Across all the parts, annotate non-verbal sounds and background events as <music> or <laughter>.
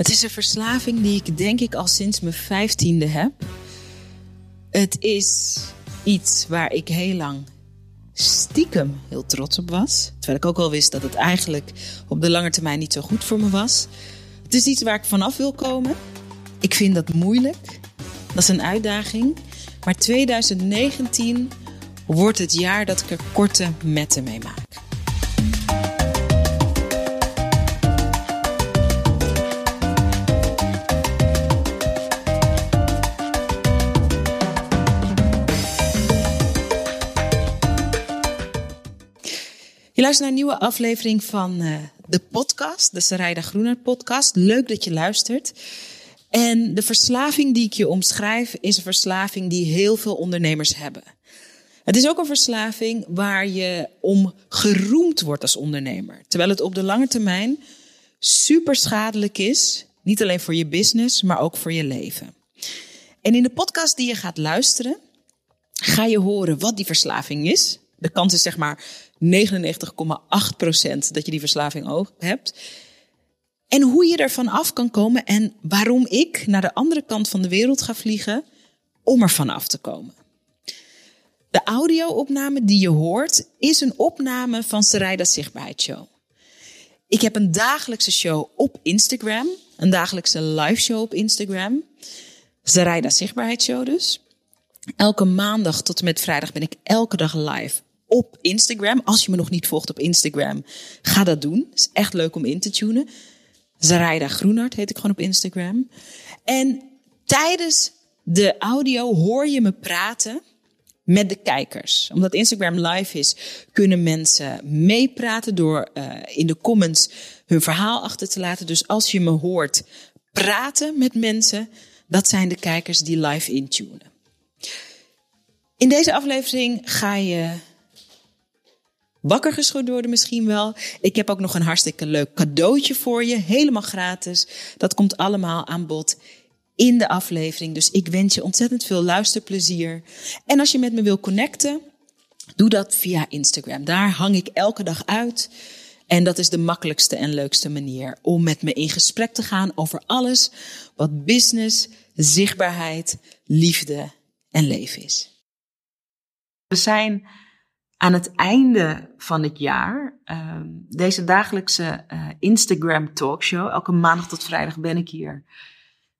Het is een verslaving die ik denk ik al sinds mijn vijftiende heb. Het is iets waar ik heel lang stiekem heel trots op was. Terwijl ik ook wel wist dat het eigenlijk op de lange termijn niet zo goed voor me was. Het is iets waar ik vanaf wil komen. Ik vind dat moeilijk. Dat is een uitdaging. Maar 2019 wordt het jaar dat ik er korte metten mee maak. Je luistert naar een nieuwe aflevering van uh, de podcast, de Sarayda Groener podcast. Leuk dat je luistert. En de verslaving die ik je omschrijf is een verslaving die heel veel ondernemers hebben. Het is ook een verslaving waar je om geroemd wordt als ondernemer. Terwijl het op de lange termijn super schadelijk is. Niet alleen voor je business, maar ook voor je leven. En in de podcast die je gaat luisteren, ga je horen wat die verslaving is. De kans is zeg maar 99,8% dat je die verslaving ook hebt. En hoe je ervan af kan komen en waarom ik naar de andere kant van de wereld ga vliegen om er vanaf te komen. De audio-opname die je hoort is een opname van Sarayda Zichtbaarheidsshow. Ik heb een dagelijkse show op Instagram, een dagelijkse live show op Instagram. Sarayda Zichtbaarheidsshow dus. Elke maandag tot en met vrijdag ben ik elke dag live op Instagram. Als je me nog niet volgt op Instagram, ga dat doen. Het is echt leuk om in te tunen. Zaraida Groenart heet ik gewoon op Instagram. En tijdens de audio hoor je me praten met de kijkers. Omdat Instagram live is, kunnen mensen meepraten door uh, in de comments hun verhaal achter te laten. Dus als je me hoort praten met mensen, dat zijn de kijkers die live intunen. In deze aflevering ga je wakker geschud worden misschien wel. Ik heb ook nog een hartstikke leuk cadeautje voor je, helemaal gratis. Dat komt allemaal aan bod in de aflevering. Dus ik wens je ontzettend veel luisterplezier. En als je met me wil connecten, doe dat via Instagram. Daar hang ik elke dag uit. En dat is de makkelijkste en leukste manier om met me in gesprek te gaan over alles wat business, zichtbaarheid, liefde en leven is. We zijn aan het einde van het jaar, uh, deze dagelijkse uh, Instagram talkshow, elke maandag tot vrijdag ben ik hier,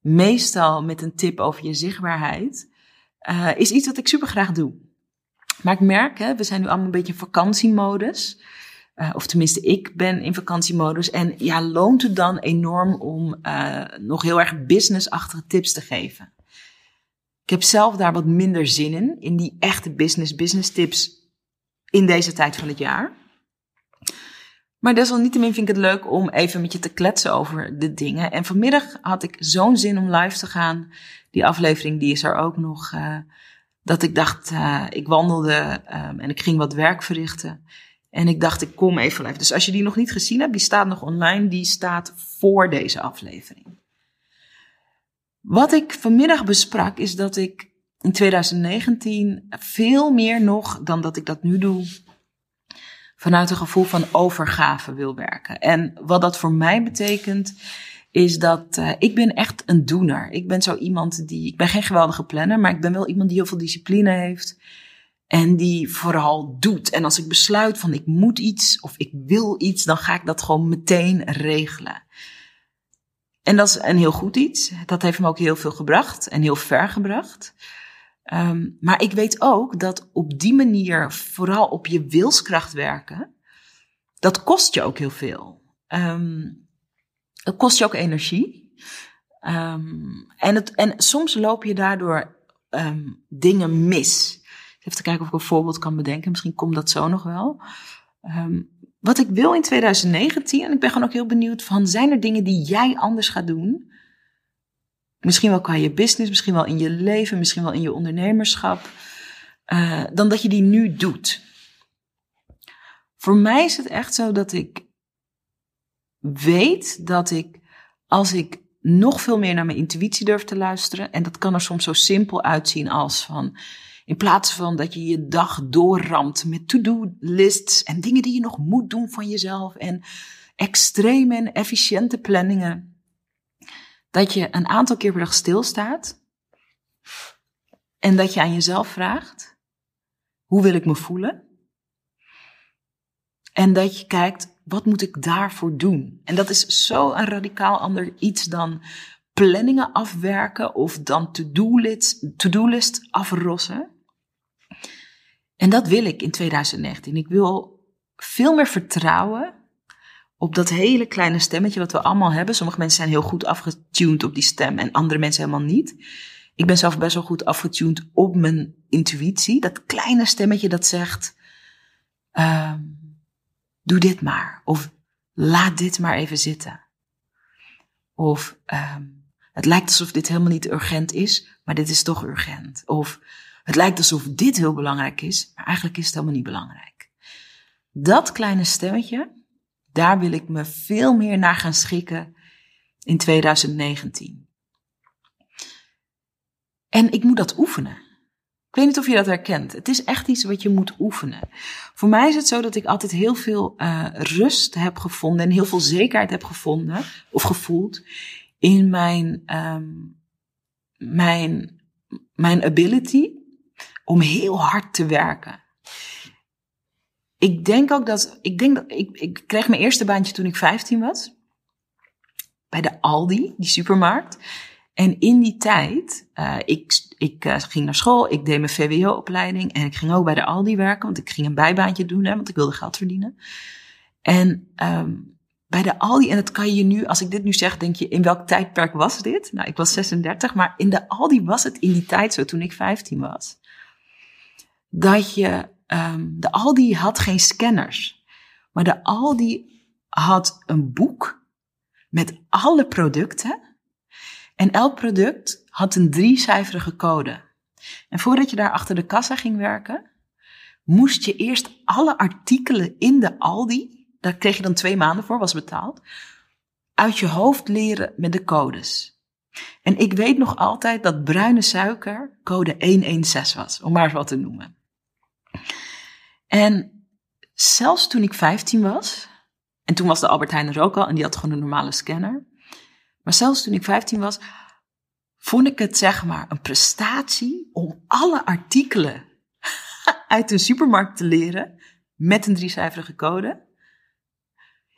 meestal met een tip over je zichtbaarheid, uh, is iets wat ik super graag doe. Maar ik merk, hè, we zijn nu allemaal een beetje in vakantiemodus. Uh, of tenminste, ik ben in vakantiemodus. En ja, loont het dan enorm om nog heel erg businessachtige tips te geven. Ik heb zelf daar wat minder zin in, in die echte business-business tips in deze tijd van het jaar. Maar desalniettemin vind ik het leuk om even met je te kletsen over de dingen. En vanmiddag had ik zo'n zin om live te gaan. Die aflevering die is er ook nog. Uh, dat ik dacht, uh, ik wandelde um, en ik ging wat werk verrichten. En ik dacht, ik kom even live. Dus als je die nog niet gezien hebt, die staat nog online. Die staat voor deze aflevering. Wat ik vanmiddag besprak is dat ik in 2019 veel meer nog dan dat ik dat nu doe, vanuit een gevoel van overgave wil werken. En wat dat voor mij betekent, is dat uh, ik ben echt een doener. Ik ben zo iemand die, ik ben geen geweldige planner, maar ik ben wel iemand die heel veel discipline heeft. En die vooral doet. En als ik besluit van ik moet iets of ik wil iets, dan ga ik dat gewoon meteen regelen. En dat is een heel goed iets. Dat heeft me ook heel veel gebracht en heel ver gebracht. Um, maar ik weet ook dat op die manier vooral op je wilskracht werken, dat kost je ook heel veel. Um, het kost je ook energie. Um, en, het, en soms loop je daardoor dingen mis. Even te kijken of ik een voorbeeld kan bedenken. Misschien komt dat zo nog wel. wat ik wil in 2019, en ik ben gewoon ook heel benieuwd van, zijn er dingen die jij anders gaat doen? Misschien wel qua je business, misschien wel in je leven, misschien wel in je ondernemerschap. Uh, dan dat je die nu doet. Voor mij is het echt zo dat ik weet dat ik, als ik nog veel meer naar mijn intuïtie durf te luisteren, en dat kan er soms zo simpel uitzien als van, in plaats van dat je je dag doorramt met to-do-lists en dingen die je nog moet doen van jezelf en extreme en efficiënte planningen, dat je een aantal keer per dag stilstaat en dat je aan jezelf vraagt, hoe wil ik me voelen? En dat je kijkt, wat moet ik daarvoor doen? En dat is zo een radicaal ander iets dan planningen afwerken of dan to-do-list to list afrossen. En dat wil ik in 2019. Ik wil veel meer vertrouwen op dat hele kleine stemmetje wat we allemaal hebben. Sommige mensen zijn heel goed afgetuned op die stem en andere mensen helemaal niet. Ik ben zelf best wel goed afgetuned op mijn intuïtie. Dat kleine stemmetje dat zegt, uh, doe dit maar. Of laat dit maar even zitten. Of uh, het lijkt alsof dit helemaal niet urgent is, maar dit is toch urgent. Of het lijkt alsof dit heel belangrijk is, maar eigenlijk is het helemaal niet belangrijk. Dat kleine stemmetje, daar wil ik me veel meer naar gaan schikken in 2019. En ik moet dat oefenen. Ik weet niet of je dat herkent. Het is echt iets wat je moet oefenen. Voor mij is het zo dat ik altijd heel veel uh, rust heb gevonden en heel veel zekerheid heb gevonden of gevoeld in mijn, um, mijn, mijn ability om heel hard te werken. Ik denk ook dat, ik denk dat, ik, ik kreeg mijn eerste baantje toen ik 15 was. Bij de Aldi, die supermarkt. En in die tijd, uh, ik, ik uh, ging naar school, ik deed mijn VWO-opleiding en ik ging ook bij de Aldi werken, want ik ging een bijbaantje doen, hè, want ik wilde geld verdienen. En um, bij de Aldi, en dat kan je nu, als ik dit nu zeg, denk je, in welk tijdperk was dit? Nou, ik was 36, maar in de Aldi was het in die tijd zo, toen ik 15 was. Dat je, um, de Aldi had geen scanners. Maar de Aldi had een boek met alle producten. En elk product had een driecijferige code. En voordat je daar achter de kassa ging werken, moest je eerst alle artikelen in de Aldi daar kreeg je dan twee maanden voor, was betaald. Uit je hoofd leren met de codes. En ik weet nog altijd dat bruine suiker code 116 was, om maar eens wat te noemen. En zelfs toen ik 15 was, en toen was de Albert Heijn er ook al en die had gewoon een normale scanner. Maar zelfs toen ik 15 was, vond ik het zeg maar een prestatie om alle artikelen <laughs> uit de supermarkt te leren met een driecijferige code.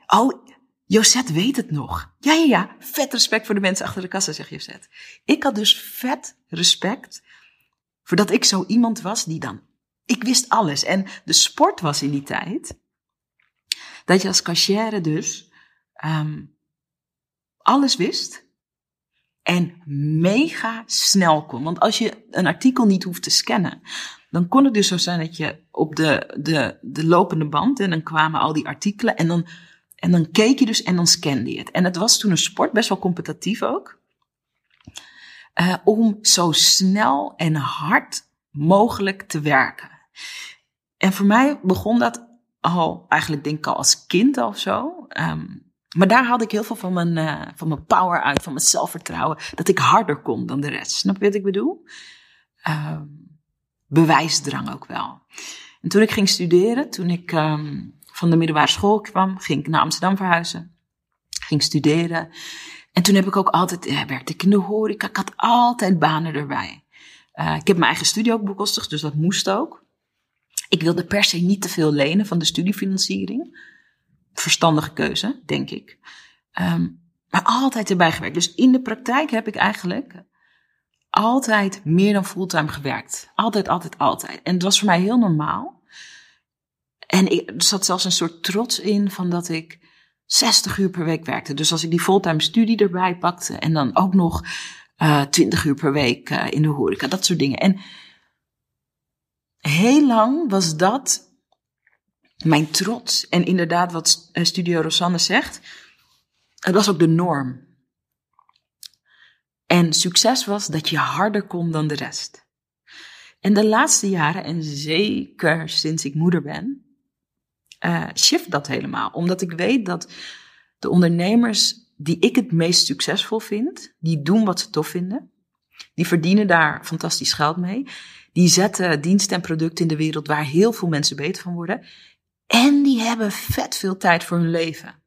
Oh, Josette weet het nog. Ja, ja, ja. Vet respect voor de mensen achter de kassa, zegt Josette. Ik had dus vet respect voordat ik zo iemand was die dan... Ik wist alles. En de sport was in die tijd dat je als cashier dus um, alles wist en mega snel kon. Want als je een artikel niet hoeft te scannen, dan kon het dus zo zijn dat je op de, de, de lopende band, en dan kwamen al die artikelen, en dan en dan keek je dus en dan scande je het. En het was toen een sport, best wel competitief ook. Uh, om zo snel en hard mogelijk te werken. En voor mij begon dat al, eigenlijk denk ik al als kind of zo. Um, maar daar had ik heel veel van mijn, uh, van mijn power uit, van mijn zelfvertrouwen. Dat ik harder kon dan de rest. Snap je wat ik bedoel? Um, bewijsdrang ook wel. En toen ik ging studeren, toen ik um, van de middelbare school kwam, ging ik naar Amsterdam verhuizen. Ging studeren. En toen heb ik ook altijd, ja, werkte ik in de horeca. Ik had altijd banen erbij. Uh, ik heb mijn eigen studie ook bekostigd, dus dat moest ook. Ik wilde per se niet te veel lenen van de studiefinanciering. Verstandige keuze, denk ik. Um, maar altijd erbij gewerkt. Dus in de praktijk heb ik eigenlijk altijd meer dan fulltime gewerkt. Altijd, altijd, altijd. En het was voor mij heel normaal. En ik, er zat zelfs een soort trots in van dat ik 60 uur per week werkte. Dus als ik die fulltime studie erbij pakte en dan ook nog uh, eh, 20 uur per week uh, in de horeca, dat soort dingen. En heel lang was dat mijn trots. En inderdaad, wat eh, Studio Rosanne zegt, het was ook de norm. En succes was dat je harder kon dan de rest. En de laatste jaren, en zeker sinds ik moeder ben, uh, shift dat helemaal. Omdat ik weet dat de ondernemers die ik het meest succesvol vind, die doen wat ze tof vinden. Die verdienen daar fantastisch geld mee. Die zetten diensten en producten in de wereld waar heel veel mensen beter van worden. En die hebben vet veel tijd voor hun leven.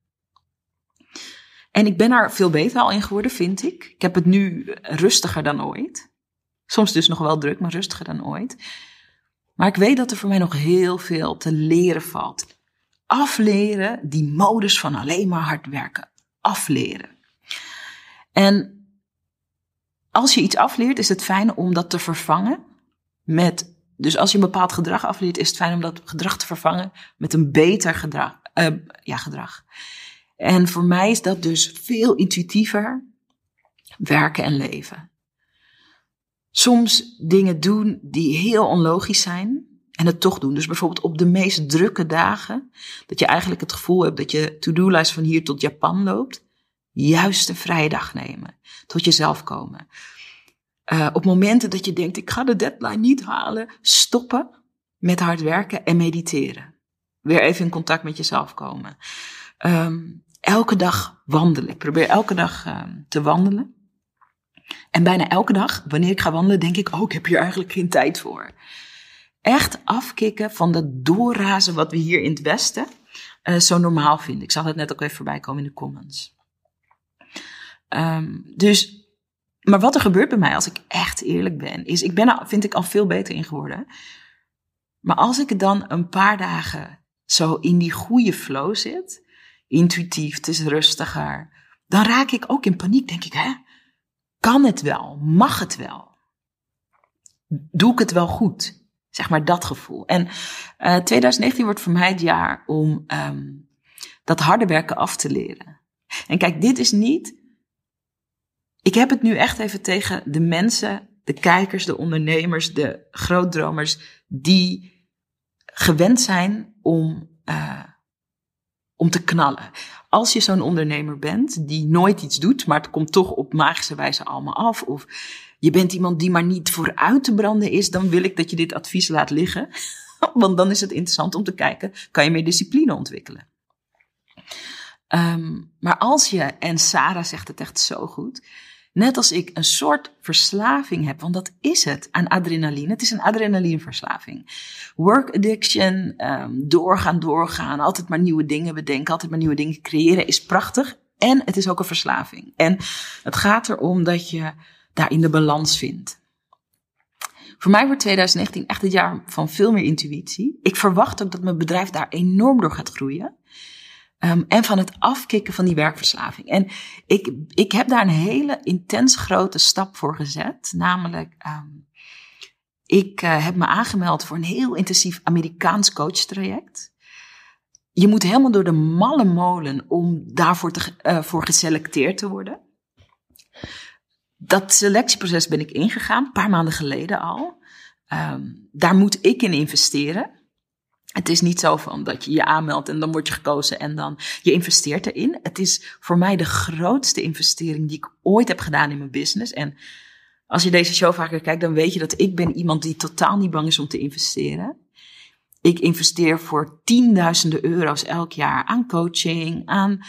En ik ben daar veel beter al in geworden, vind ik. Ik heb het nu rustiger dan ooit. Soms dus nog wel druk, maar rustiger dan ooit. Maar ik weet dat er voor mij nog heel veel te leren valt. Afleren die modus van alleen maar hard werken. Afleren. En als je iets afleert, is het fijn om dat te vervangen met. Dus als je een bepaald gedrag afleert, is het fijn om dat gedrag te vervangen met een beter gedrag. Uh, ja, gedrag. En voor mij is dat dus veel intuïtiever werken en leven. Soms dingen doen die heel onlogisch zijn en het toch doen. Dus bijvoorbeeld op de meest drukke dagen, dat je eigenlijk het gevoel hebt dat je to-do-lijst van hier tot Japan loopt, juist een vrije dag nemen, tot jezelf komen. Uh, op momenten dat je denkt, ik ga de deadline niet halen, stoppen met hard werken en mediteren. Weer even in contact met jezelf komen. Um, elke dag wandelen. Ik probeer elke dag uh, te wandelen. En bijna elke dag, wanneer ik ga wandelen, denk ik, oh, ik heb hier eigenlijk geen tijd voor. Echt afkicken van dat doorrazen wat we hier in het Westen uh, zo normaal vinden. Ik zag het net ook even voorbij komen in de comments. Um, dus, maar wat er gebeurt bij mij, als ik echt eerlijk ben, is, ik ben vind ik al veel beter in geworden. Maar als ik dan een paar dagen zo in die goede flow zit, intuïtief, het is rustiger. Dan raak ik ook in paniek, denk ik, hè? Kan het wel? Mag het wel? Doe ik het wel goed? Zeg maar dat gevoel. En uh, eh, 2019 wordt voor mij het jaar om um, dat harde werken af te leren. En kijk, dit is niet. Ik heb het nu echt even tegen de mensen, de kijkers, de ondernemers, de grootdromers, die gewend zijn om uh, om te knallen. Als je zo'n ondernemer bent die nooit iets doet, maar het komt toch op magische wijze allemaal af. Of je bent iemand die maar niet vooruit te branden is, dan wil ik dat je dit advies laat liggen. <laughs> Want dan is het interessant om te kijken, kan je meer discipline ontwikkelen? Um, maar als je, en Sarah zegt het echt zo goed, net als ik een soort verslaving heb, want dat is het aan adrenaline. Het is een adrenalineverslaving. Work addiction, um, doorgaan, doorgaan, altijd maar nieuwe dingen bedenken, altijd maar nieuwe dingen creëren is prachtig. En het is ook een verslaving. En het gaat erom dat je daarin de balans vindt. Voor mij wordt 2019 echt het jaar van veel meer intuïtie. Ik verwacht ook dat mijn bedrijf daar enorm door gaat groeien. Um, en van het afkicken van die werkverslaving. En ik, ik heb daar een hele intens grote stap voor gezet. Namelijk, um, ik uh, heb me aangemeld voor een heel intensief Amerikaans coachtraject. Je moet helemaal door de malle molen om daarvoor te, uh, voor geselecteerd te worden. Dat selectieproces ben ik ingegaan, een paar maanden geleden al. Um, daar moet ik in investeren. Het is niet zo van dat je je aanmeldt en dan word je gekozen en dan je investeert erin. Het is voor mij de grootste investering die ik ooit heb gedaan in mijn business. En als je deze show vaker kijkt, dan weet je dat ik ben iemand die totaal niet bang is om te investeren. Ik investeer voor tienduizenden euro's elk jaar aan coaching, aan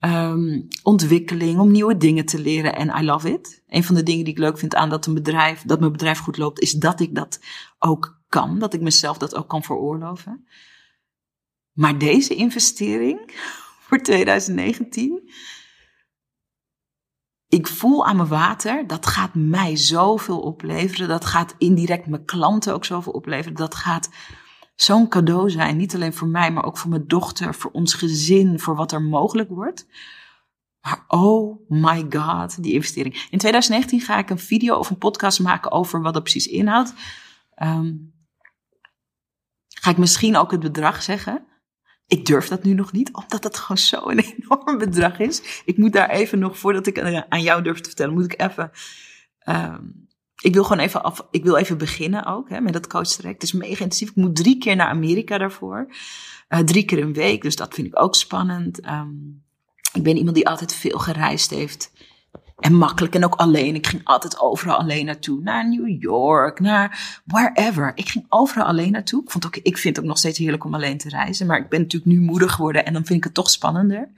um, ontwikkeling, om nieuwe dingen te leren. En I love it. Een van de dingen die ik leuk vind aan dat een bedrijf, dat mijn bedrijf goed loopt, is dat ik dat ook kan, dat ik mezelf dat ook kan veroorloven. Maar deze investering <laughs> voor 2019, ik voel aan mijn water, dat gaat mij zoveel opleveren. Dat gaat indirect mijn klanten ook zoveel opleveren. Dat gaat zo'n cadeau zijn, niet alleen voor mij, maar ook voor mijn dochter, voor ons gezin, voor wat er mogelijk wordt. Maar oh my god, die investering. In 2019 ga ik een video of een podcast maken over wat dat precies inhoudt. Um, Ga ik misschien ook het bedrag zeggen? Ik durf dat nu nog niet, omdat het gewoon zo'n <laughs> enorm bedrag is. Ik moet daar even nog, voordat ik aan jou durf te vertellen, moet ik even. Um, ik wil gewoon even af, ik wil even beginnen ook hè, met dat coachtraject. Het is mega intensief. Ik moet drie keer naar Amerika daarvoor. Uh, drie keer een week, dus dat vind ik ook spannend. Um, ik ben iemand die altijd veel gereisd heeft. En makkelijk en ook alleen. Ik ging altijd overal alleen naartoe. Naar New York, naar wherever. Ik ging overal alleen naartoe. Ik, vond ook, ik vind het ook nog steeds heerlijk om alleen te reizen. Maar ik ben natuurlijk nu moeder geworden en dan vind ik het toch spannender.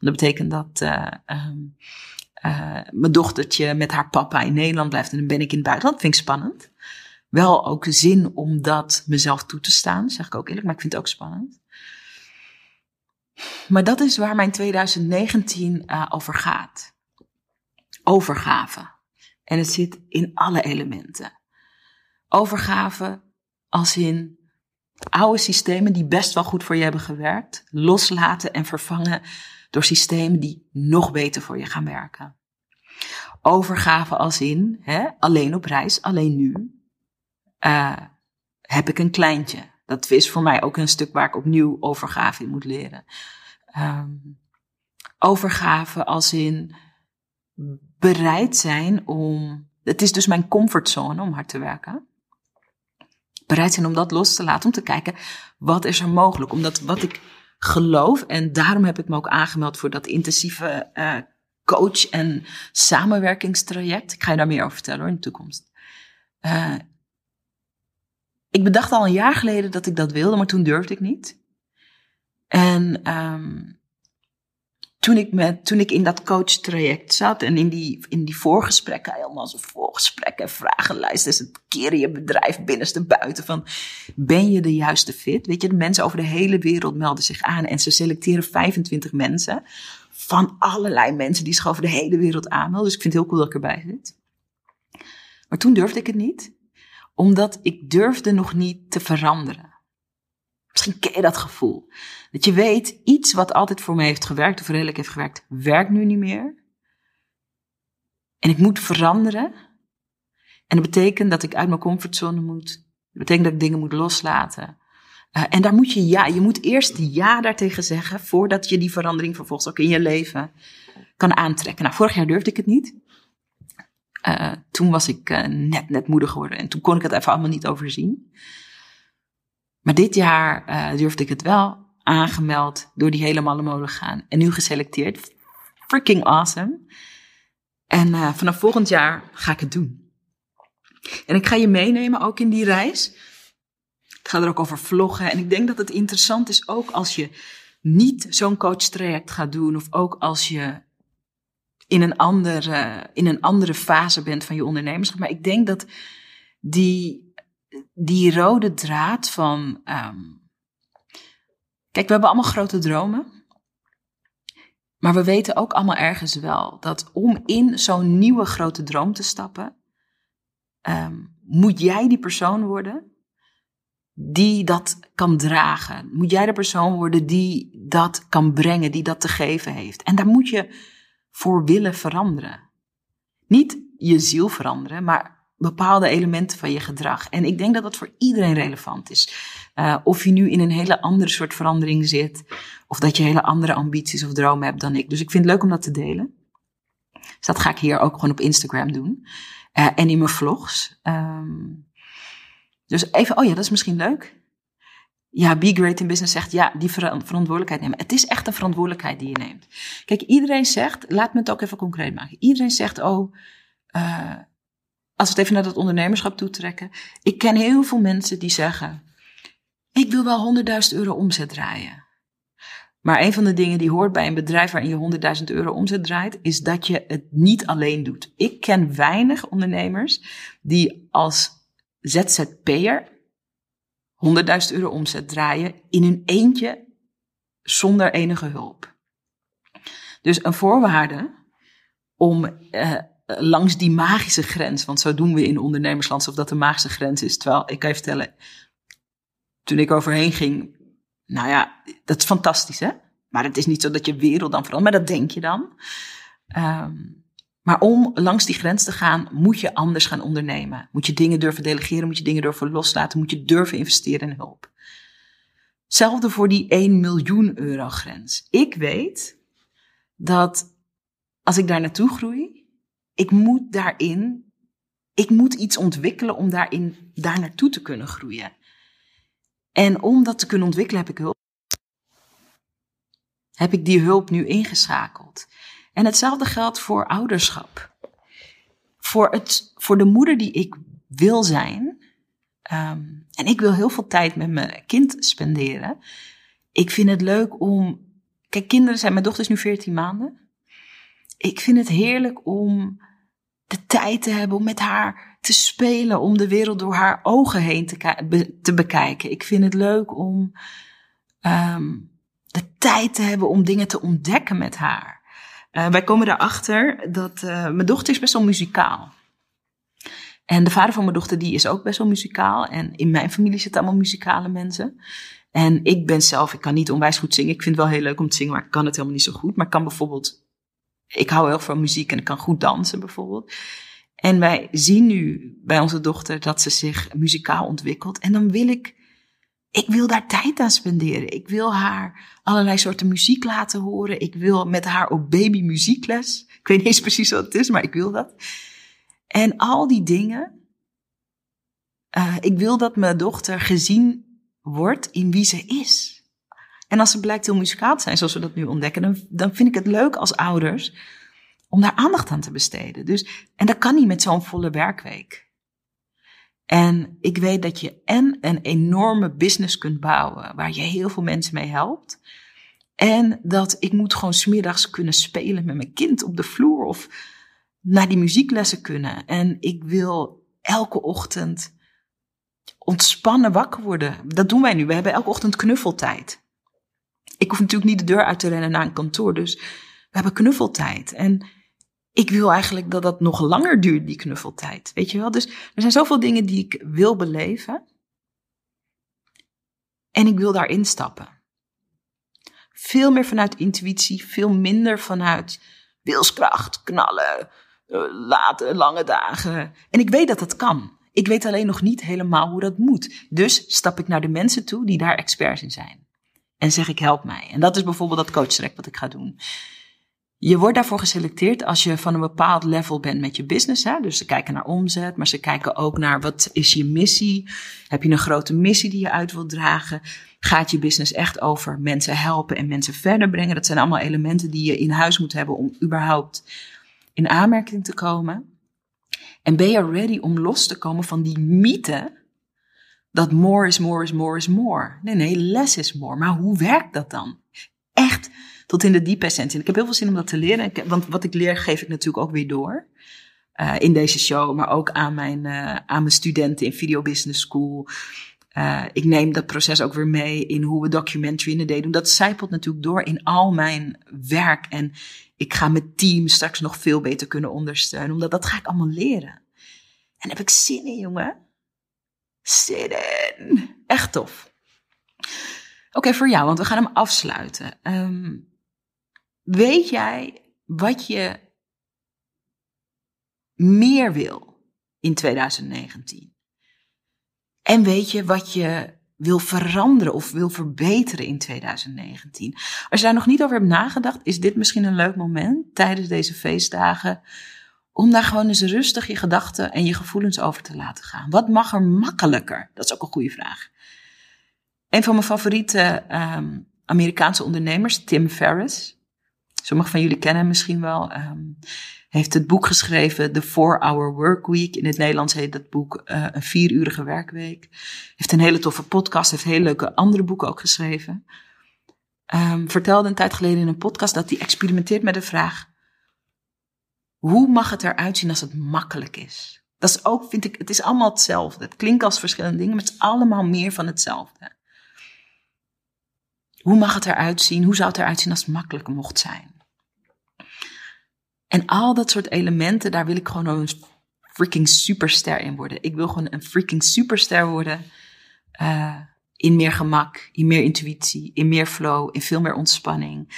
Dat betekent dat uh, um, uh, mijn dochtertje met haar papa in Nederland blijft en dan ben ik in het buitenland. Vind ik spannend. Wel ook zin om dat mezelf toe te staan, zeg ik ook eerlijk, maar ik vind het ook spannend. Maar dat is waar mijn 2019 uh, over gaat. Overgave. En het zit in alle elementen. Overgave als in oude systemen die best wel goed voor je hebben gewerkt, loslaten en vervangen door systemen die nog beter voor je gaan werken. Overgave als in, hè, alleen op reis, alleen nu, uh, heb ik een kleintje. Dat is voor mij ook een stuk waar ik opnieuw overgave in moet leren. Um, overgave als in bereid zijn om. Het is dus mijn comfortzone om hard te werken. Bereid zijn om dat los te laten, om te kijken wat is er mogelijk. Omdat wat ik geloof, en daarom heb ik me ook aangemeld voor dat intensieve uh, coach- en samenwerkingstraject. Ik ga je daar meer over vertellen hoor in de toekomst. Uh, ik bedacht al een jaar geleden dat ik dat wilde, maar toen durfde ik niet. En um, toen ik, toen ik in dat coach-traject zat en in die, in die voorgesprekken, helemaal zo voorgesprekken, vragenlijsten, het keren je bedrijf binnenste buiten van, ben je de juiste fit? Weet je, de mensen over de hele wereld melden zich aan en ze selecteren 25 mensen van allerlei mensen die zich over de hele wereld aanmelden. Dus ik vind het heel cool dat ik erbij zit. Maar toen durfde ik het niet, omdat ik durfde nog niet te veranderen. Misschien ken je dat gevoel. Dat je weet, iets wat altijd voor me heeft gewerkt, of redelijk heeft gewerkt, werkt nu niet meer. En ik moet veranderen. En dat betekent dat ik uit mijn comfortzone moet. Dat betekent dat ik dingen moet loslaten. Uh, en daar moet je ja, je moet eerst ja daartegen zeggen, voordat je die verandering vervolgens ook in je leven kan aantrekken. Nou, vorig jaar durfde ik het niet. Uh, toen was ik uh, net, net moeder geworden en toen kon ik het even allemaal niet overzien. Maar dit jaar uh, durfde ik het wel. Aangemeld, door die hele malle gaan. En nu geselecteerd. Freaking awesome. En uh, vanaf volgend jaar ga ik het doen. En ik ga je meenemen ook in die reis. Ik ga er ook over vloggen. En ik denk dat het interessant is ook als je niet zo'n coach traject gaat doen. Of ook als je in een, andere, in een andere fase bent van je ondernemerschap. Maar ik denk dat die die rode draad van. Um, kijk, we hebben allemaal grote dromen. Maar we weten ook allemaal ergens wel dat om in zo'n nieuwe grote droom te stappen, um, moet jij die persoon worden die dat kan dragen. Moet jij de persoon worden die dat kan brengen, die dat te geven heeft. En daar moet je voor willen veranderen. Niet je ziel veranderen, maar bepaalde elementen van je gedrag. En ik denk dat dat voor iedereen relevant is. Uh, of je nu in een hele andere soort verandering zit, of dat je hele andere ambities of dromen hebt dan ik. Dus ik vind het leuk om dat te delen. Dus dat ga ik hier ook gewoon op Instagram doen. Uh, en in mijn vlogs. Um, dus even, oh ja, dat is misschien leuk. Ja, Be Great in Business zegt ja, die verantwoordelijkheid nemen. Het is echt een verantwoordelijkheid die je neemt. Kijk, iedereen zegt, laat me het ook even concreet maken. Iedereen zegt, oh, uh, als we het even naar dat ondernemerschap toetrekken. Ik ken heel veel mensen die zeggen: Ik wil wel 100.000 euro omzet draaien. Maar een van de dingen die hoort bij een bedrijf waarin je 100.000 euro omzet draait, is dat je het niet alleen doet. Ik ken weinig ondernemers die als ZZP'er 100.000 euro omzet draaien in hun eentje zonder enige hulp. Dus een voorwaarde om uh, langs die magische grens. Want zo doen we in ondernemersland alsof dat de magische grens is. Terwijl, ik kan je vertellen, toen ik overheen ging, nou ja, dat is fantastisch hè. Maar het is niet zo dat je wereld dan verandert, maar dat denk je dan. Um, maar om langs die grens te gaan, moet je anders gaan ondernemen. Moet je dingen durven delegeren, moet je dingen durven loslaten, moet je durven investeren in hulp. Hetzelfde voor die 1 miljoen euro grens. Ik weet dat als ik daar naartoe groei, ik moet daarin, ik moet iets ontwikkelen om daarin, daar naartoe te kunnen groeien. En om dat te kunnen ontwikkelen heb ik hulp. Heb ik die hulp nu ingeschakeld. En hetzelfde geldt voor ouderschap. Voor, het, voor de moeder die ik wil zijn. Um, en ik wil heel veel tijd met mijn kind spenderen. Ik vind het leuk om. Kijk, kinderen zijn. Mijn dochter is nu 14 maanden. Ik vind het heerlijk om de tijd te hebben om met haar te spelen, om de wereld door haar ogen heen te, bekijken. Ik vind het leuk om um, de tijd te hebben om dingen te ontdekken met haar. Uh, wij komen erachter dat uh, mijn dochter is best wel muzikaal. En de vader van mijn dochter die is ook best wel muzikaal. En in mijn familie zitten allemaal muzikale mensen. En ik ben zelf, ik kan niet onwijs goed zingen. Ik vind het wel heel leuk om te zingen, maar ik kan het helemaal niet zo goed. Maar ik kan bijvoorbeeld, ik hou heel veel van muziek en ik kan goed dansen bijvoorbeeld. En wij zien nu bij onze dochter dat ze zich muzikaal ontwikkelt. En dan wil ik, ik wil daar tijd aan spenderen. Ik wil haar allerlei soorten muziek laten horen. Ik wil met haar op baby muziekles. Ik weet niet eens precies wat het is, maar ik wil dat. En al die dingen. Uh, ik wil dat mijn dochter gezien wordt in wie ze is. En als ze blijkt heel muzikaal te zijn, zoals we dat nu ontdekken, dan, dan vind ik het leuk als ouders om daar aandacht aan te besteden. Dus, en dat kan niet met zo'n volle werkweek. En ik weet dat je en een enorme business kunt bouwen waar je heel veel mensen mee helpt. En dat ik moet gewoon smiddags kunnen spelen met mijn kind op de vloer of naar die muzieklessen kunnen. En ik wil elke ochtend ontspannen wakker worden. Dat doen wij nu. We hebben elke ochtend knuffeltijd. Ik hoef natuurlijk niet de deur uit te rennen naar een kantoor. Dus we hebben knuffeltijd. En ik wil eigenlijk dat dat nog langer duurt, die knuffeltijd. Weet je wel? Dus er zijn zoveel dingen die ik wil beleven. En ik wil daarin stappen. Veel meer vanuit intuïtie, veel minder vanuit wilskracht, knallen, eh, late, lange dagen. En ik weet dat dat kan. Ik weet alleen nog niet helemaal hoe dat moet. Dus stap ik naar de mensen toe die daar experts in zijn. En zeg ik help mij. En dat is bijvoorbeeld dat coachtrek wat ik ga doen. Je wordt daarvoor geselecteerd als je van een bepaald level bent met je business. Hè? Dus ze kijken naar omzet, maar ze kijken ook naar wat is je missie? Heb je een grote missie die je uit wilt dragen? Gaat je business echt over mensen helpen en mensen verder brengen? Dat zijn allemaal elementen die je in huis moet hebben om überhaupt in aanmerking te komen. En ben je ready om los te komen van die mythe dat more is more is more is more? Nee, nee, less is more. Maar hoe werkt dat dan? Echt tot in de diepe essentie. ik heb heel veel zin om dat te leren. Want wat ik leer, geef ik natuurlijk ook weer door. Uh, in deze show, maar ook aan mijn, uh, aan mijn studenten in Video Business School. Uh, ik neem dat proces ook weer mee in hoe we documentary in de day doen. Dat zijpelt natuurlijk door in al mijn werk. En ik ga mijn team straks nog veel beter kunnen ondersteunen, omdat dat ga ik allemaal leren. En daar heb ik zin in, jongen. Zin in. Echt tof. Oké, voor jou, want we gaan hem afsluiten. Um, weet jij wat je meer wil in 2019? En weet je wat je wil veranderen of wil verbeteren in 2019? Als je daar nog niet over hebt nagedacht, is dit misschien een leuk moment tijdens deze feestdagen om daar gewoon eens rustig je gedachten en je gevoelens over te laten gaan. Wat mag er makkelijker? Dat is ook een goede vraag. Een van mijn favoriete um, Amerikaanse ondernemers, Tim Ferriss. Sommigen van jullie kennen hem misschien wel. Um, heeft het boek geschreven, The Four Hour Work Week. In het Nederlands heet dat boek uh, Een vierurige werkweek. Heeft een hele toffe podcast, heeft hele leuke andere boeken ook geschreven. Um, vertelde een tijd geleden in een podcast dat hij experimenteert met de vraag: hoe mag het eruit zien als het makkelijk is? Dat is ook, vind ik, het is allemaal hetzelfde. Het klinkt als verschillende dingen, maar het is allemaal meer van hetzelfde. Hoe mag het eruit zien? Hoe zou het eruit zien als het makkelijk mocht zijn? En al dat soort elementen, daar wil ik gewoon een freaking superster in worden. Ik wil gewoon een freaking superster worden. Uh, in meer gemak, in meer intuïtie, in meer flow, in veel meer ontspanning.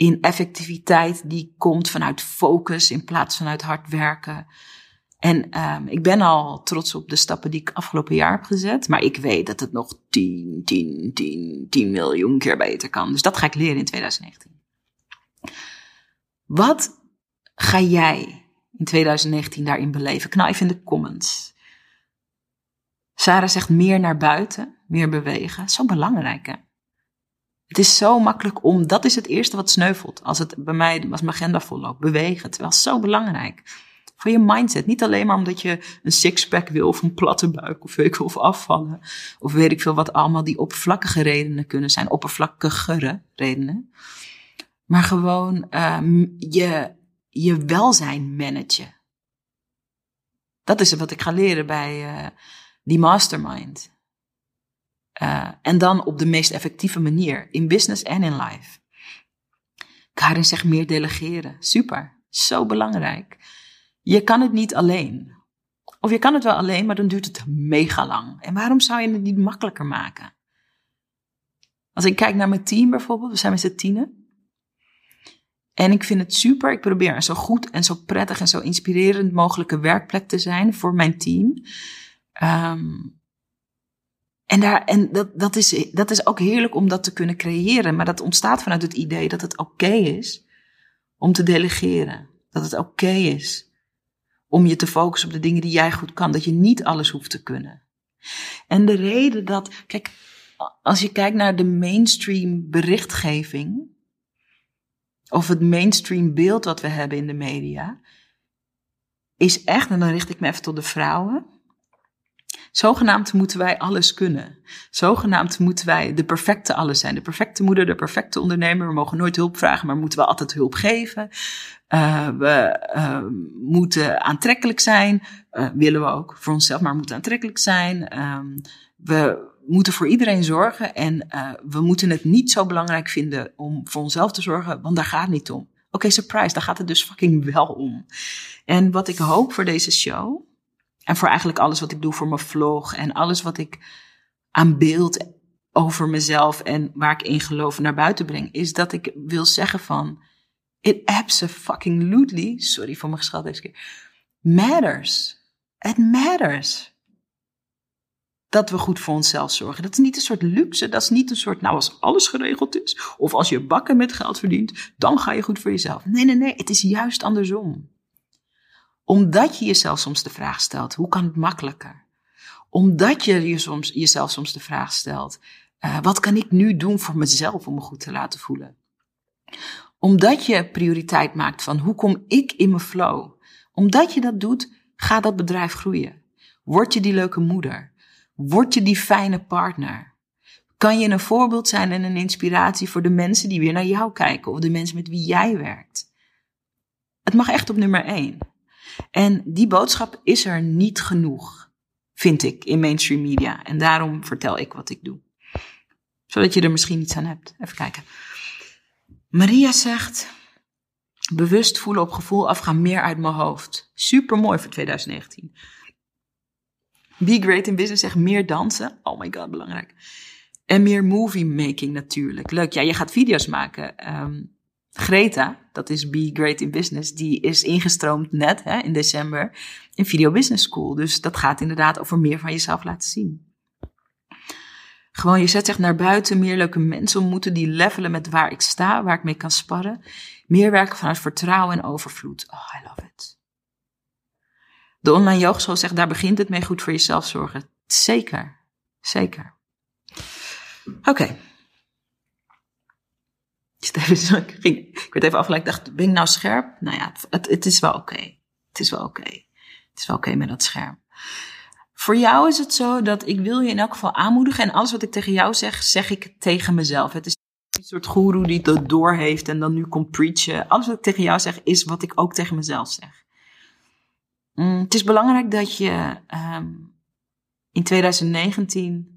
In effectiviteit die komt vanuit focus in plaats van uit hard werken. En um, ik ben al trots op de stappen die ik afgelopen jaar heb gezet. Maar ik weet dat het nog 10, 10, 10, 10 miljoen keer beter kan. Dus dat ga ik leren in 2019. Wat ga jij in 2019 daarin beleven? Even in de comments. Sarah zegt meer naar buiten, meer bewegen. Zo belangrijk hè? Het is zo makkelijk om, dat is het eerste wat sneuvelt. Als het bij mij, als mijn agenda volloopt, bewegen. Terwijl het zo belangrijk. Voor je mindset. Niet alleen maar omdat je een sixpack wil of een platte buik of weet ik of afvallen. Of weet ik veel wat allemaal die oppervlakkige redenen kunnen zijn. Oppervlakkigere redenen. Maar gewoon um, je je welzijn managen. Dat is wat ik ga leren bij uh, die mastermind. Uh, en dan op de meest effectieve manier, in business en in life. Karin zegt meer delegeren. Super, zo belangrijk. Je kan het niet alleen. Of je kan het wel alleen, maar dan duurt het mega lang. En waarom zou je het niet makkelijker maken? Als ik kijk naar mijn team bijvoorbeeld, we zijn met z'n tienen. En ik vind het super. Ik probeer een zo goed en zo prettig en zo inspirerend mogelijke werkplek te zijn voor mijn team. Um, en, daar, en dat, dat, is, dat is ook heerlijk om dat te kunnen creëren. Maar dat ontstaat vanuit het idee dat het oké is om te delegeren. Dat het oké is om je te focussen op de dingen die jij goed kan. Dat je niet alles hoeft te kunnen. En de reden dat, kijk, als je kijkt naar de mainstream berichtgeving, of het mainstream beeld wat we hebben in de media, is echt, en dan richt ik me even tot de vrouwen. Zogenaamd moeten wij alles kunnen. Zogenaamd moeten wij de perfecte alles zijn. De perfecte moeder, de perfecte ondernemer. We mogen nooit hulp vragen, maar moeten we altijd hulp geven. Uh, we uh, moeten aantrekkelijk zijn. Uh, willen we ook voor onszelf, maar moeten aantrekkelijk zijn. Um, we moeten voor iedereen zorgen en we moeten het niet zo belangrijk vinden om voor onszelf te zorgen, want daar gaat het niet om. Oké, surprise, daar gaat het dus fucking wel om. En wat ik hoop voor deze show, en voor eigenlijk alles wat ik doe voor mijn vlog en alles wat ik aan beeld over mezelf en waar ik in geloof naar buiten breng, is dat ik wil zeggen van, it absolutely, sorry voor mijn gescheld deze keer, matters. It matters dat we goed voor onszelf zorgen. Dat is niet een soort luxe, dat is niet een soort, nou als alles geregeld is, of als je bakken met geld verdient, dan ga je goed voor jezelf. Nee, nee, nee, het is juist andersom. Omdat je jezelf soms de vraag stelt, hoe kan het makkelijker? Omdat je, je soms, jezelf soms de vraag stelt, uh, wat kan ik nu doen voor mezelf om me goed te laten voelen? Omdat je prioriteit maakt van hoe kom ik in mijn flow? Omdat je dat doet, gaat dat bedrijf groeien. Word je die leuke moeder? Word je die fijne partner? Kan je een voorbeeld zijn en een inspiratie voor de mensen die weer naar jou kijken of de mensen met wie jij werkt? Het mag echt op nummer één. En die boodschap is er niet genoeg, vind ik, in mainstream media. En daarom vertel ik wat ik doe. Zodat je er misschien iets aan hebt. Even kijken. Maria zegt, bewust voelen op gevoel afgaan meer uit mijn hoofd. Super mooi voor 2019. Be Great in Business zegt meer dansen. Oh my god, belangrijk. En meer movie making natuurlijk. Leuk. Ja, je gaat video's maken. Um, Greta, dat is Be Great in Business, die is ingestroomd net hè, in december in Video Business School. Dus dat gaat inderdaad over meer van jezelf laten zien. Gewoon, je zet zich naar buiten, meer leuke mensen ontmoeten die levelen met waar ik sta, waar ik mee kan sparren. Meer werken vanuit vertrouwen en overvloed. Oh, I love it. De online yogeschool zegt, daar begint het mee goed voor jezelf zorgen. Zeker, zeker. Oké. <laughs> Ik, ik werd even afgeleid, ik dacht, ben ik nou scherp? Nou ja, het, het is wel oké. Het is wel oké. Het is wel oké met dat scherm. Voor jou is het zo dat ik wil je in elk geval aanmoedigen. En alles wat ik tegen jou zeg, zeg ik tegen mezelf. Het is een soort guru die het door heeft en dan nu komt preachen. Alles wat ik tegen jou zeg, is wat ik ook tegen mezelf zeg. Mm, het is belangrijk dat je um, in 2019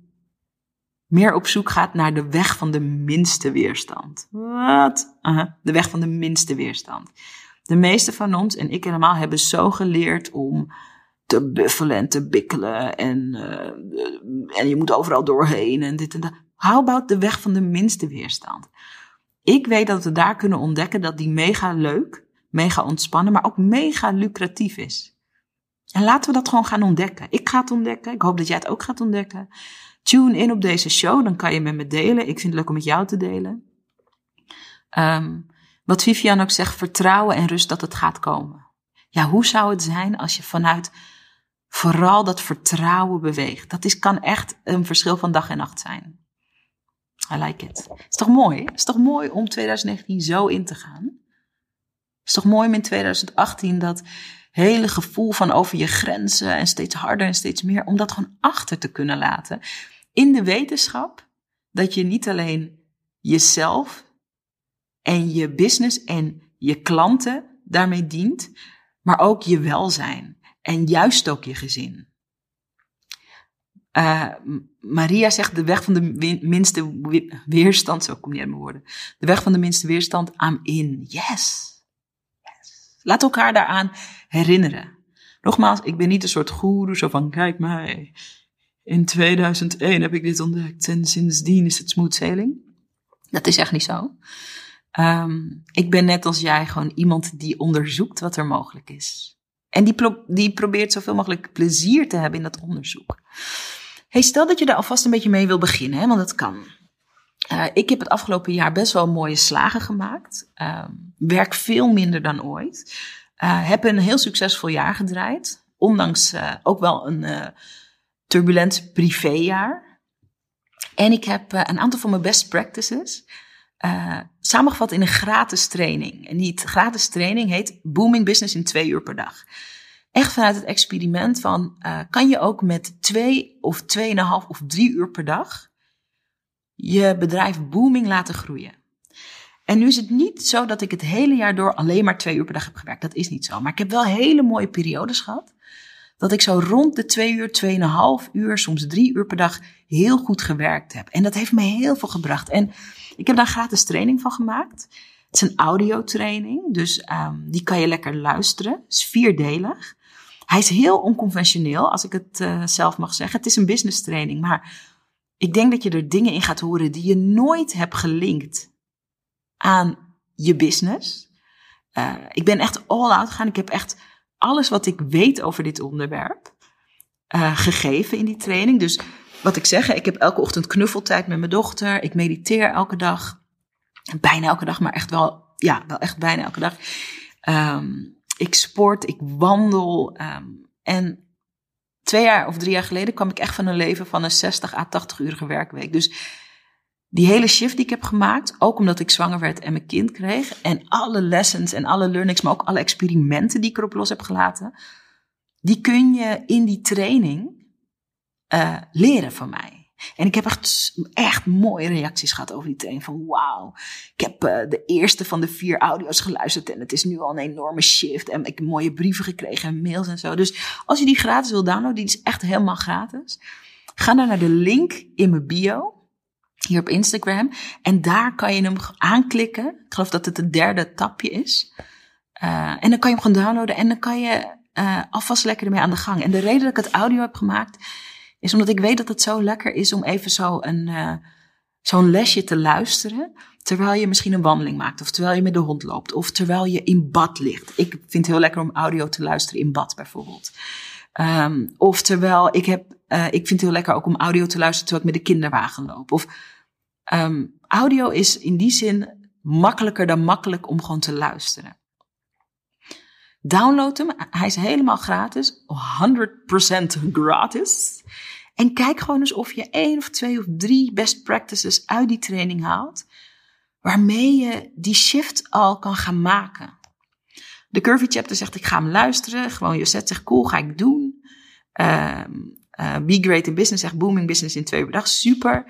meer op zoek gaat naar de weg van de minste weerstand. Wat? Uh -huh. De weg van de minste weerstand. De meeste van ons, en ik helemaal, hebben zo geleerd om te buffelen en te bikkelen. En, uh, en je moet overal doorheen en dit en dat. How about de weg van de minste weerstand? Ik weet dat we daar kunnen ontdekken dat die mega leuk, mega ontspannen, maar ook mega lucratief is. En laten we dat gewoon gaan ontdekken. Ik ga het ontdekken. Ik hoop dat jij het ook gaat ontdekken. Tune in op deze show, dan kan je met me delen. Ik vind het leuk om met jou te delen. Um, wat Vivian ook zegt, vertrouwen en rust dat het gaat komen. Ja, hoe zou het zijn als je vanuit vooral dat vertrouwen beweegt? Dat is, kan echt een verschil van dag en nacht zijn. I like it. Is toch mooi? Is toch mooi om 2019 zo in te gaan? Is toch mooi om in 2018 dat hele gevoel van over je grenzen en steeds harder en steeds meer, om dat gewoon achter te kunnen laten. In de wetenschap dat je niet alleen jezelf en je business en je klanten daarmee dient, maar ook je welzijn en juist ook je gezin. Uh, Maria zegt de weg van de minste weerstand, zo kom je in mijn woorden. De weg van de minste weerstand, I'm in. Yes. yes. Laat elkaar daaraan herinneren. Nogmaals, ik ben niet een soort goeroe, zo van kijk mij. In 2001 heb ik dit ontdekt en sindsdien is het smooth sailing. Dat is echt niet zo. Um, ik ben net als jij gewoon iemand die onderzoekt wat er mogelijk is. En die, die probeert zoveel mogelijk plezier te hebben in dat onderzoek. Hey, stel dat je er alvast een beetje mee wil beginnen, hè, want dat kan. Uh, ik heb het afgelopen jaar best wel mooie slagen gemaakt. Uh, werk veel minder dan ooit. Uh, heb een heel succesvol jaar gedraaid. Ondanks uh, ook wel een turbulent privéjaar. En ik heb een aantal van mijn best practices samengevat in een gratis training. En die gratis training heet Booming Business in twee uur per dag echt vanuit het experiment van, uh, kan je ook met twee of tweeënhalf of drie uur per dag je bedrijf booming laten groeien? En nu is het niet zo dat ik het hele jaar door alleen maar twee uur per dag heb gewerkt. Dat is niet zo. Maar ik heb wel hele mooie periodes gehad. Dat ik zo rond de twee uur, tweeënhalf uur, soms drie uur per dag heel goed gewerkt heb. En dat heeft me heel veel gebracht. En ik heb daar gratis training van gemaakt. Het is een audiotraining, dus um, die kan je lekker luisteren. Het is vierdelig. Hij is heel onconventioneel, als ik het uh, zelf mag zeggen. Het is een business training, maar ik denk dat je er dingen in gaat horen die je nooit hebt gelinkt aan je business. Uh, ik ben echt all out gegaan. Ik heb echt alles wat ik weet over dit onderwerp uh, gegeven in die training. Dus wat ik zeg, ik heb elke ochtend knuffeltijd met mijn dochter. Ik mediteer elke dag. Bijna elke dag, maar echt wel, ja, wel echt bijna elke dag. Um, ik sport, ik wandel. Um, en twee jaar of drie jaar geleden kwam ik echt van een leven van een 60 à 80 urige werkweek. Dus die hele shift die ik heb gemaakt, ook omdat ik zwanger werd en mijn kind kreeg, en alle lessons en alle learnings, maar ook alle experimenten die ik erop los heb gelaten, die kun je in die training uh, leren van mij. En ik heb echt, echt mooie reacties gehad over die training. Van wauw, ik heb uh, de eerste van de vier audio's geluisterd en het is nu al een enorme shift. En ik heb mooie brieven gekregen en mails en zo. Dus als je die gratis wil downloaden, die is echt helemaal gratis. Ga dan naar de link in mijn bio, hier op Instagram. En daar kan je hem aanklikken. Ik geloof dat het het derde tapje is. Uh, en dan kan je hem gewoon downloaden en dan kan je uh, alvast lekker ermee aan de gang. En de reden dat ik het audio heb gemaakt is omdat ik weet dat het zo lekker is om even zo een, uh, zo'n lesje te luisteren. Terwijl je misschien een wandeling maakt, of terwijl je met de hond loopt, of terwijl je in bad ligt. Ik vind het heel lekker om audio te luisteren in bad bijvoorbeeld. Um, of terwijl ik heb, ik vind het heel lekker ook om audio te luisteren terwijl ik met de kinderwagen loop. Of um, audio is in die zin makkelijker dan makkelijk om gewoon te luisteren. Download hem. Hij is helemaal gratis. 100% gratis. En kijk gewoon eens of je één of twee of drie best practices uit die training haalt. Waarmee je die shift al kan gaan maken. De Curvy chapter zegt ik ga hem luisteren. Gewoon je zet zegt cool ga ik doen. Uh, Be Great in Business zegt booming business in twee per. Super.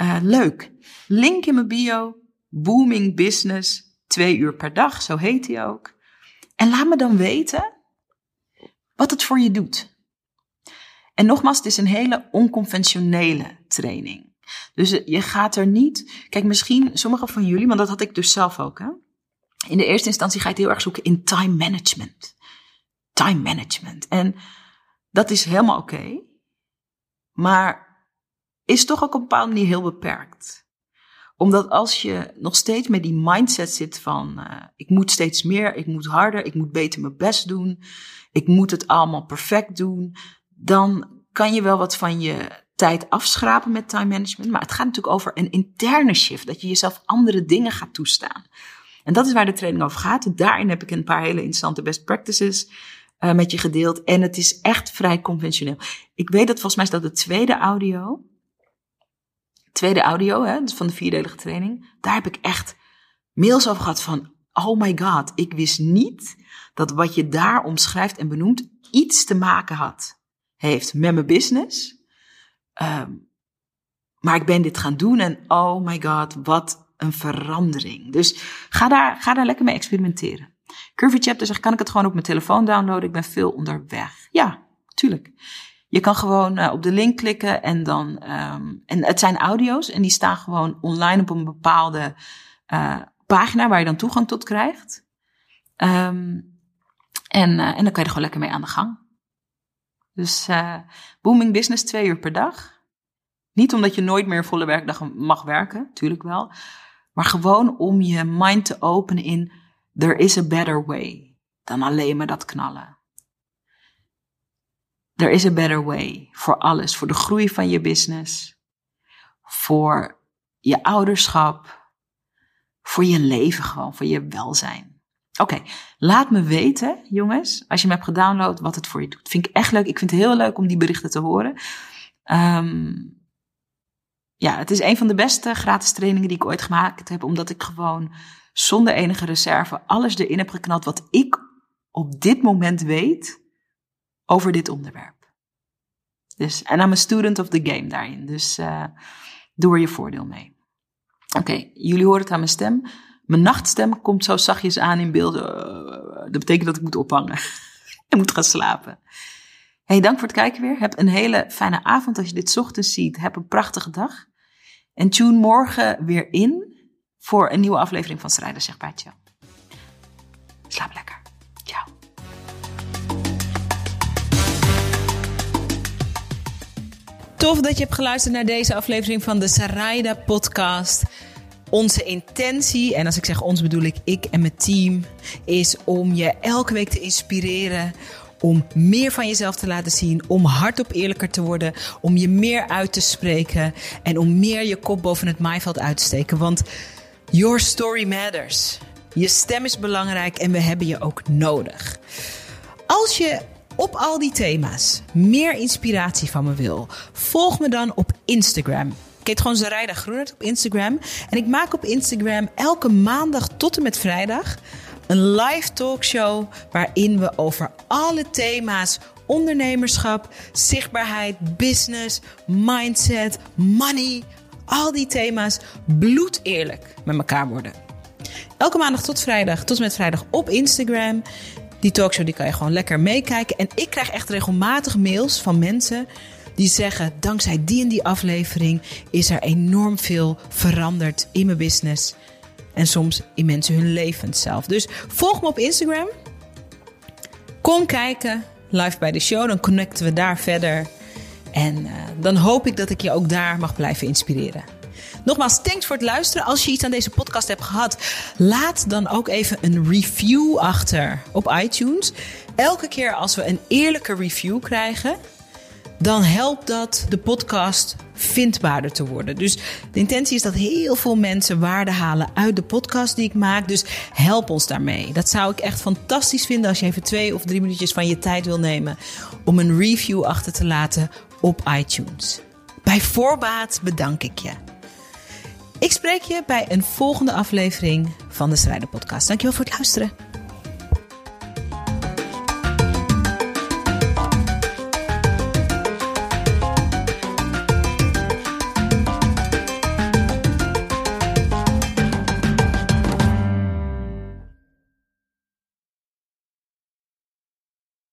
Uh, leuk. Link in mijn bio. Booming business twee uur per dag. Zo heet hij ook. En laat me dan weten wat het voor je doet. En nogmaals, het is een hele onconventionele training. Dus je gaat er niet. Kijk, misschien sommige van jullie, want dat had ik dus zelf ook. Hè? In de eerste instantie ga je heel erg zoeken in time management. Time management. En dat is helemaal oké. maar is toch ook op een bepaalde manier heel beperkt omdat als je nog steeds met die mindset zit van uh, ik moet steeds meer, ik moet harder, ik moet beter mijn best doen, ik moet het allemaal perfect doen, dan kan je wel wat van je tijd afschrapen met time management. Maar het gaat natuurlijk over een interne shift, dat je jezelf andere dingen gaat toestaan. En dat is waar de training over gaat. Daarin heb ik een paar hele interessante best practices uh, met je gedeeld. En het is echt vrij conventioneel. Ik weet dat volgens mij is dat de tweede audio tweede audio hè, dus van de vierdelige training, daar heb ik echt mails over gehad van, oh my god, ik wist niet dat wat je daar omschrijft en benoemt iets te maken had, heeft met mijn business. Um, maar ik ben dit gaan doen en oh my god, wat een verandering. Dus ga daar, ga daar lekker mee experimenteren. Curvy Chapter zegt, kan ik het gewoon op mijn telefoon downloaden? Ik ben veel onderweg. Ja, tuurlijk. Je kan gewoon uh, op de link klikken en dan. Um, en het zijn audio's en die staan gewoon online op een bepaalde uh, pagina waar je dan toegang tot krijgt. Um, en, uh, en dan kan je er gewoon lekker mee aan de gang. Dus booming business twee uur per dag. Niet omdat je nooit meer volle werkdag mag werken, tuurlijk wel. Maar gewoon om je mind te openen in there is a better way dan alleen maar dat knallen. There is a better way voor alles, voor de groei van je business, voor je ouderschap, voor je leven gewoon, voor je welzijn. Oké, laat me weten, jongens, als je me hebt gedownload, wat het voor je doet. Vind ik echt leuk. Ik vind het heel leuk om die berichten te horen. Um, ja, het is een van de beste gratis trainingen die ik ooit gemaakt heb, omdat ik gewoon zonder enige reserve alles erin heb geknald wat ik op dit moment weet over dit onderwerp. Dus, en I'm a student of the game daarin. Dus uh, doe er je voordeel mee. Oké, jullie horen het aan mijn stem. Mijn nachtstem komt zo zachtjes aan in beeld. Uh, dat betekent dat ik moet ophangen. <laughs> en moet gaan slapen. Hey, dank voor het kijken weer. Heb een hele fijne avond als je dit ochtends ziet. Heb een prachtige dag. En tune morgen weer in voor een nieuwe aflevering van Strijder zegt Baatje. Slaap lekker. Tof dat je hebt geluisterd naar deze aflevering van de Saraida podcast. Onze intentie, en als ik zeg ons bedoel ik ik en mijn team, is om je elke week te inspireren om meer van jezelf te laten zien, om hardop eerlijker te worden, om je meer uit te spreken en om meer je kop boven het maaiveld uit te steken. Want your story matters. Je stem is belangrijk en we hebben je ook nodig. Als je op al die thema's meer inspiratie van me wil, volg me dan op Instagram. Ik heet gewoon Zarayda Groenert op Instagram. En ik maak op Instagram elke maandag tot en met vrijdag een live talkshow waarin we over alle thema's ondernemerschap, zichtbaarheid, business, mindset, money, al die thema's bloed eerlijk met elkaar worden. Elke maandag tot vrijdag, tot en met vrijdag op Instagram. Die talkshow die kan je gewoon lekker meekijken. En ik krijg echt regelmatig mails van mensen die zeggen: dankzij die en die aflevering is er enorm veel veranderd in mijn business en soms in mensen hun levens zelf. Dus volg me op Instagram. Kom kijken live bij de show, dan connecten we daar verder. En uh, dan hoop ik dat ik je ook daar mag blijven inspireren. Nogmaals, thanks voor het luisteren. Als je iets aan deze podcast hebt gehad, laat dan ook even een review achter op iTunes. Elke keer als we een eerlijke review krijgen, dan helpt dat de podcast vindbaarder te worden. Dus de intentie is dat heel veel mensen waarde halen uit de podcast die ik maak. Dus help ons daarmee. Dat zou ik echt fantastisch vinden als je even twee of drie minuutjes van je tijd wil nemen om een review achter te laten op iTunes. Bij voorbaat bedank ik je. Ik spreek je bij een volgende aflevering van de Strijder Podcast. Dankjewel voor het luisteren.